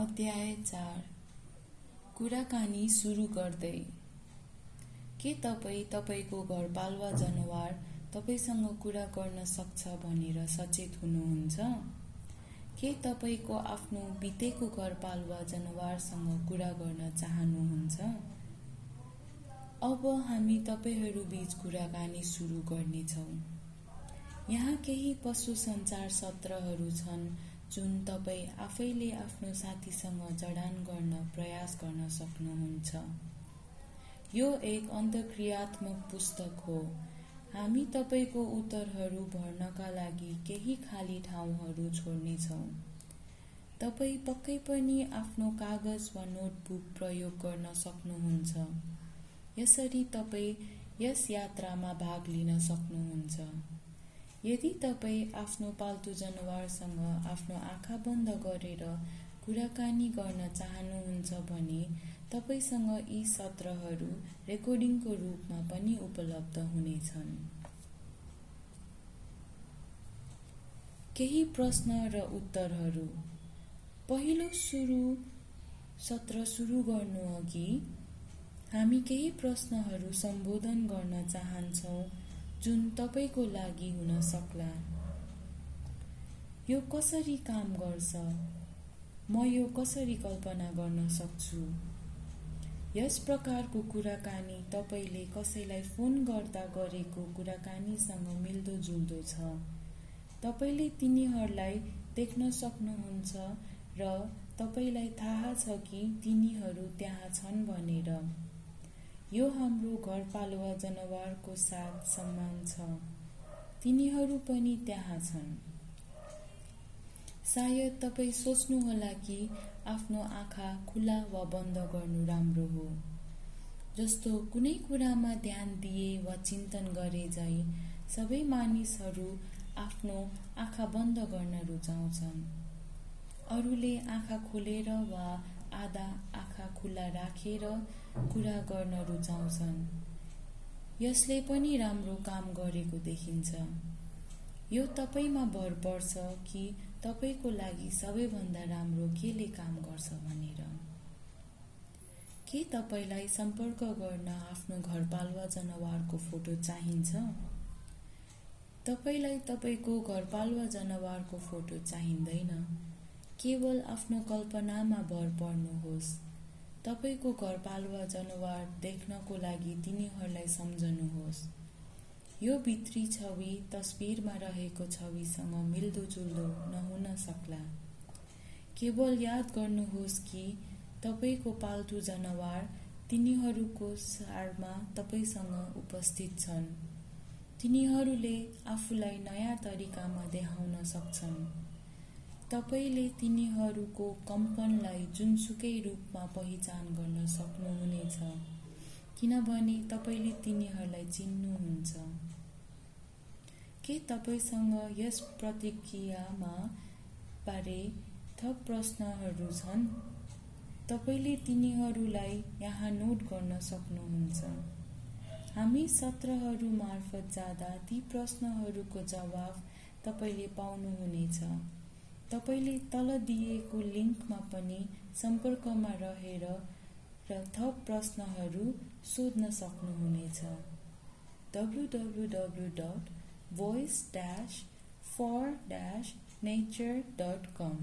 अध्याय चार। कुराकानी सुरु गर्दै। के तपाईँ तपाईँको घरपालुवा जनावर तपाईँसँग कुरा गर्न सक्छ भनेर सचेत हुनुहुन्छ? के तपाईँको आफ्नो बितेको घरपालुवा जनावरसँग कुरा गर्न चाहनुहुन्छ? अब हामी तपाईँहरू बीच कुराकानी सुरु गर्नेछौँ। यहाँ केही पशु सञ्चार सत्रहरू छन् जुन तपाईँ आफैले आफ्नो साथीसँग जडान गर्न प्रयास गर्न सक्नुहुन्छ। यो एक अन्तक्रियात्मक पुस्तक हो। हामी तपाईँको उत्तरहरू भर्नका लागि केही खाली ठाउँहरू छोड्नेछौँ तपाईँ पक्कै पनि आफ्नो कागज वा नोटबुक प्रयोग गर्न सक्नुहुन्छ। यसरी तपाईँ यस यात्रामा भाग लिन सक्नुहुन्छ। यदि तपाईँ आफ्नो पाल्तु जनावरसँग आफ्नो आँखा बन्द गरेर कुराकानी गर्न चाहनुहुन्छ भने तपाईँसँग यी सत्रहरू रेकर्डिङको रूपमा पनि उपलब्ध हुनेछन्। केही प्रश्न र उत्तरहरू। पहिलो सुरु सत्र सुरु गर्नु अघि हामी केही प्रश्नहरू सम्बोधन गर्न चाहन्छौँ जुन तपाईँको लागि हुन सक्ला। यो कसरी काम गर्छ? म यो कसरी कल्पना गर्न सक्छु? यस प्रकारको कुराकानी तपाईँले कसैलाई फोन गर्दा गरेको कुराकानीसँग मिल्दोजुल्दो छ। तपाईँले तिनीहरूलाई देख्न सक्नुहुन्छ र तपाईँलाई थाहा छ कि तिनीहरू त्यहाँ छन् भनेर। यो हाम्रो घरपालुवा जनावरको साथ सम्मान छ। तिनीहरू पनि त्यहाँ छन्। सायद तपाईँ सोच्नुहोला कि आफ्नो आँखा खुला वा बन्द गर्नु राम्रो हो। जस्तो कुनै कुरामा ध्यान दिए वा चिन्तन गरे झै सबै मानिसहरू आफ्नो आँखा बन्द गर्न रुचाउँछन्। अरूले आँखा खोलेर वा आधा आँखा खुला राखेर कुरा गर्न रुचाउँछन्। यसले पनि राम्रो काम गरेको देखिन्छ। यो तपाईँमा भर पर्छ कि तपाईँको लागि सबैभन्दा राम्रो केले काम गर्छ भनेर। के तपाईँलाई सम्पर्क गर्न आफ्नो घरपालुवा जनावरको फोटो चाहिन्छ? तपाईँलाई तपाईँको घरपालुवा जनावरको फोटो चाहिँदैन। केवल आफ्नो कल्पनामा भर पर्नुहोस्। तपाईँको घरपालुवा जनावर देख्नको लागि तिनीहरूलाई सम्झनुहोस्। यो भित्री छवि तस्बिरमा रहेको छविसँग मिल्दोजुल्दो नहुन सक्ला। केवल याद गर्नुहोस् कि तपाईँको पाल्तु जनावर तिनीहरूको सारमा तपाईँसँग उपस्थित छन्। तिनीहरूले आफूलाई नयाँ तरिकामा देखाउन सक्छन्। तपाईँले तिनीहरूको कम्पनलाई जुनसुकै रूपमा पहिचान गर्न सक्नुहुनेछ किनभने तपाईँले तिनीहरूलाई चिन्नुहुन्छ। के तपाईँसँग यस प्रतिक्रियामा बारे थप प्रश्नहरू छन्? तपाईँले तिनीहरूलाई यहाँ नोट गर्न सक्नुहुन्छ। हामी सत्रहरू मार्फत जाँदा ती प्रश्नहरूको जवाब तपाईँले पाउनुहुनेछ। तपाईँले तल दिएको लिङ्कमा पनि सम्पर्कमा रहेर र थप प्रश्नहरू सोध्न सक्नुहुनेछ। W W W dot voice dash for dash nature dot com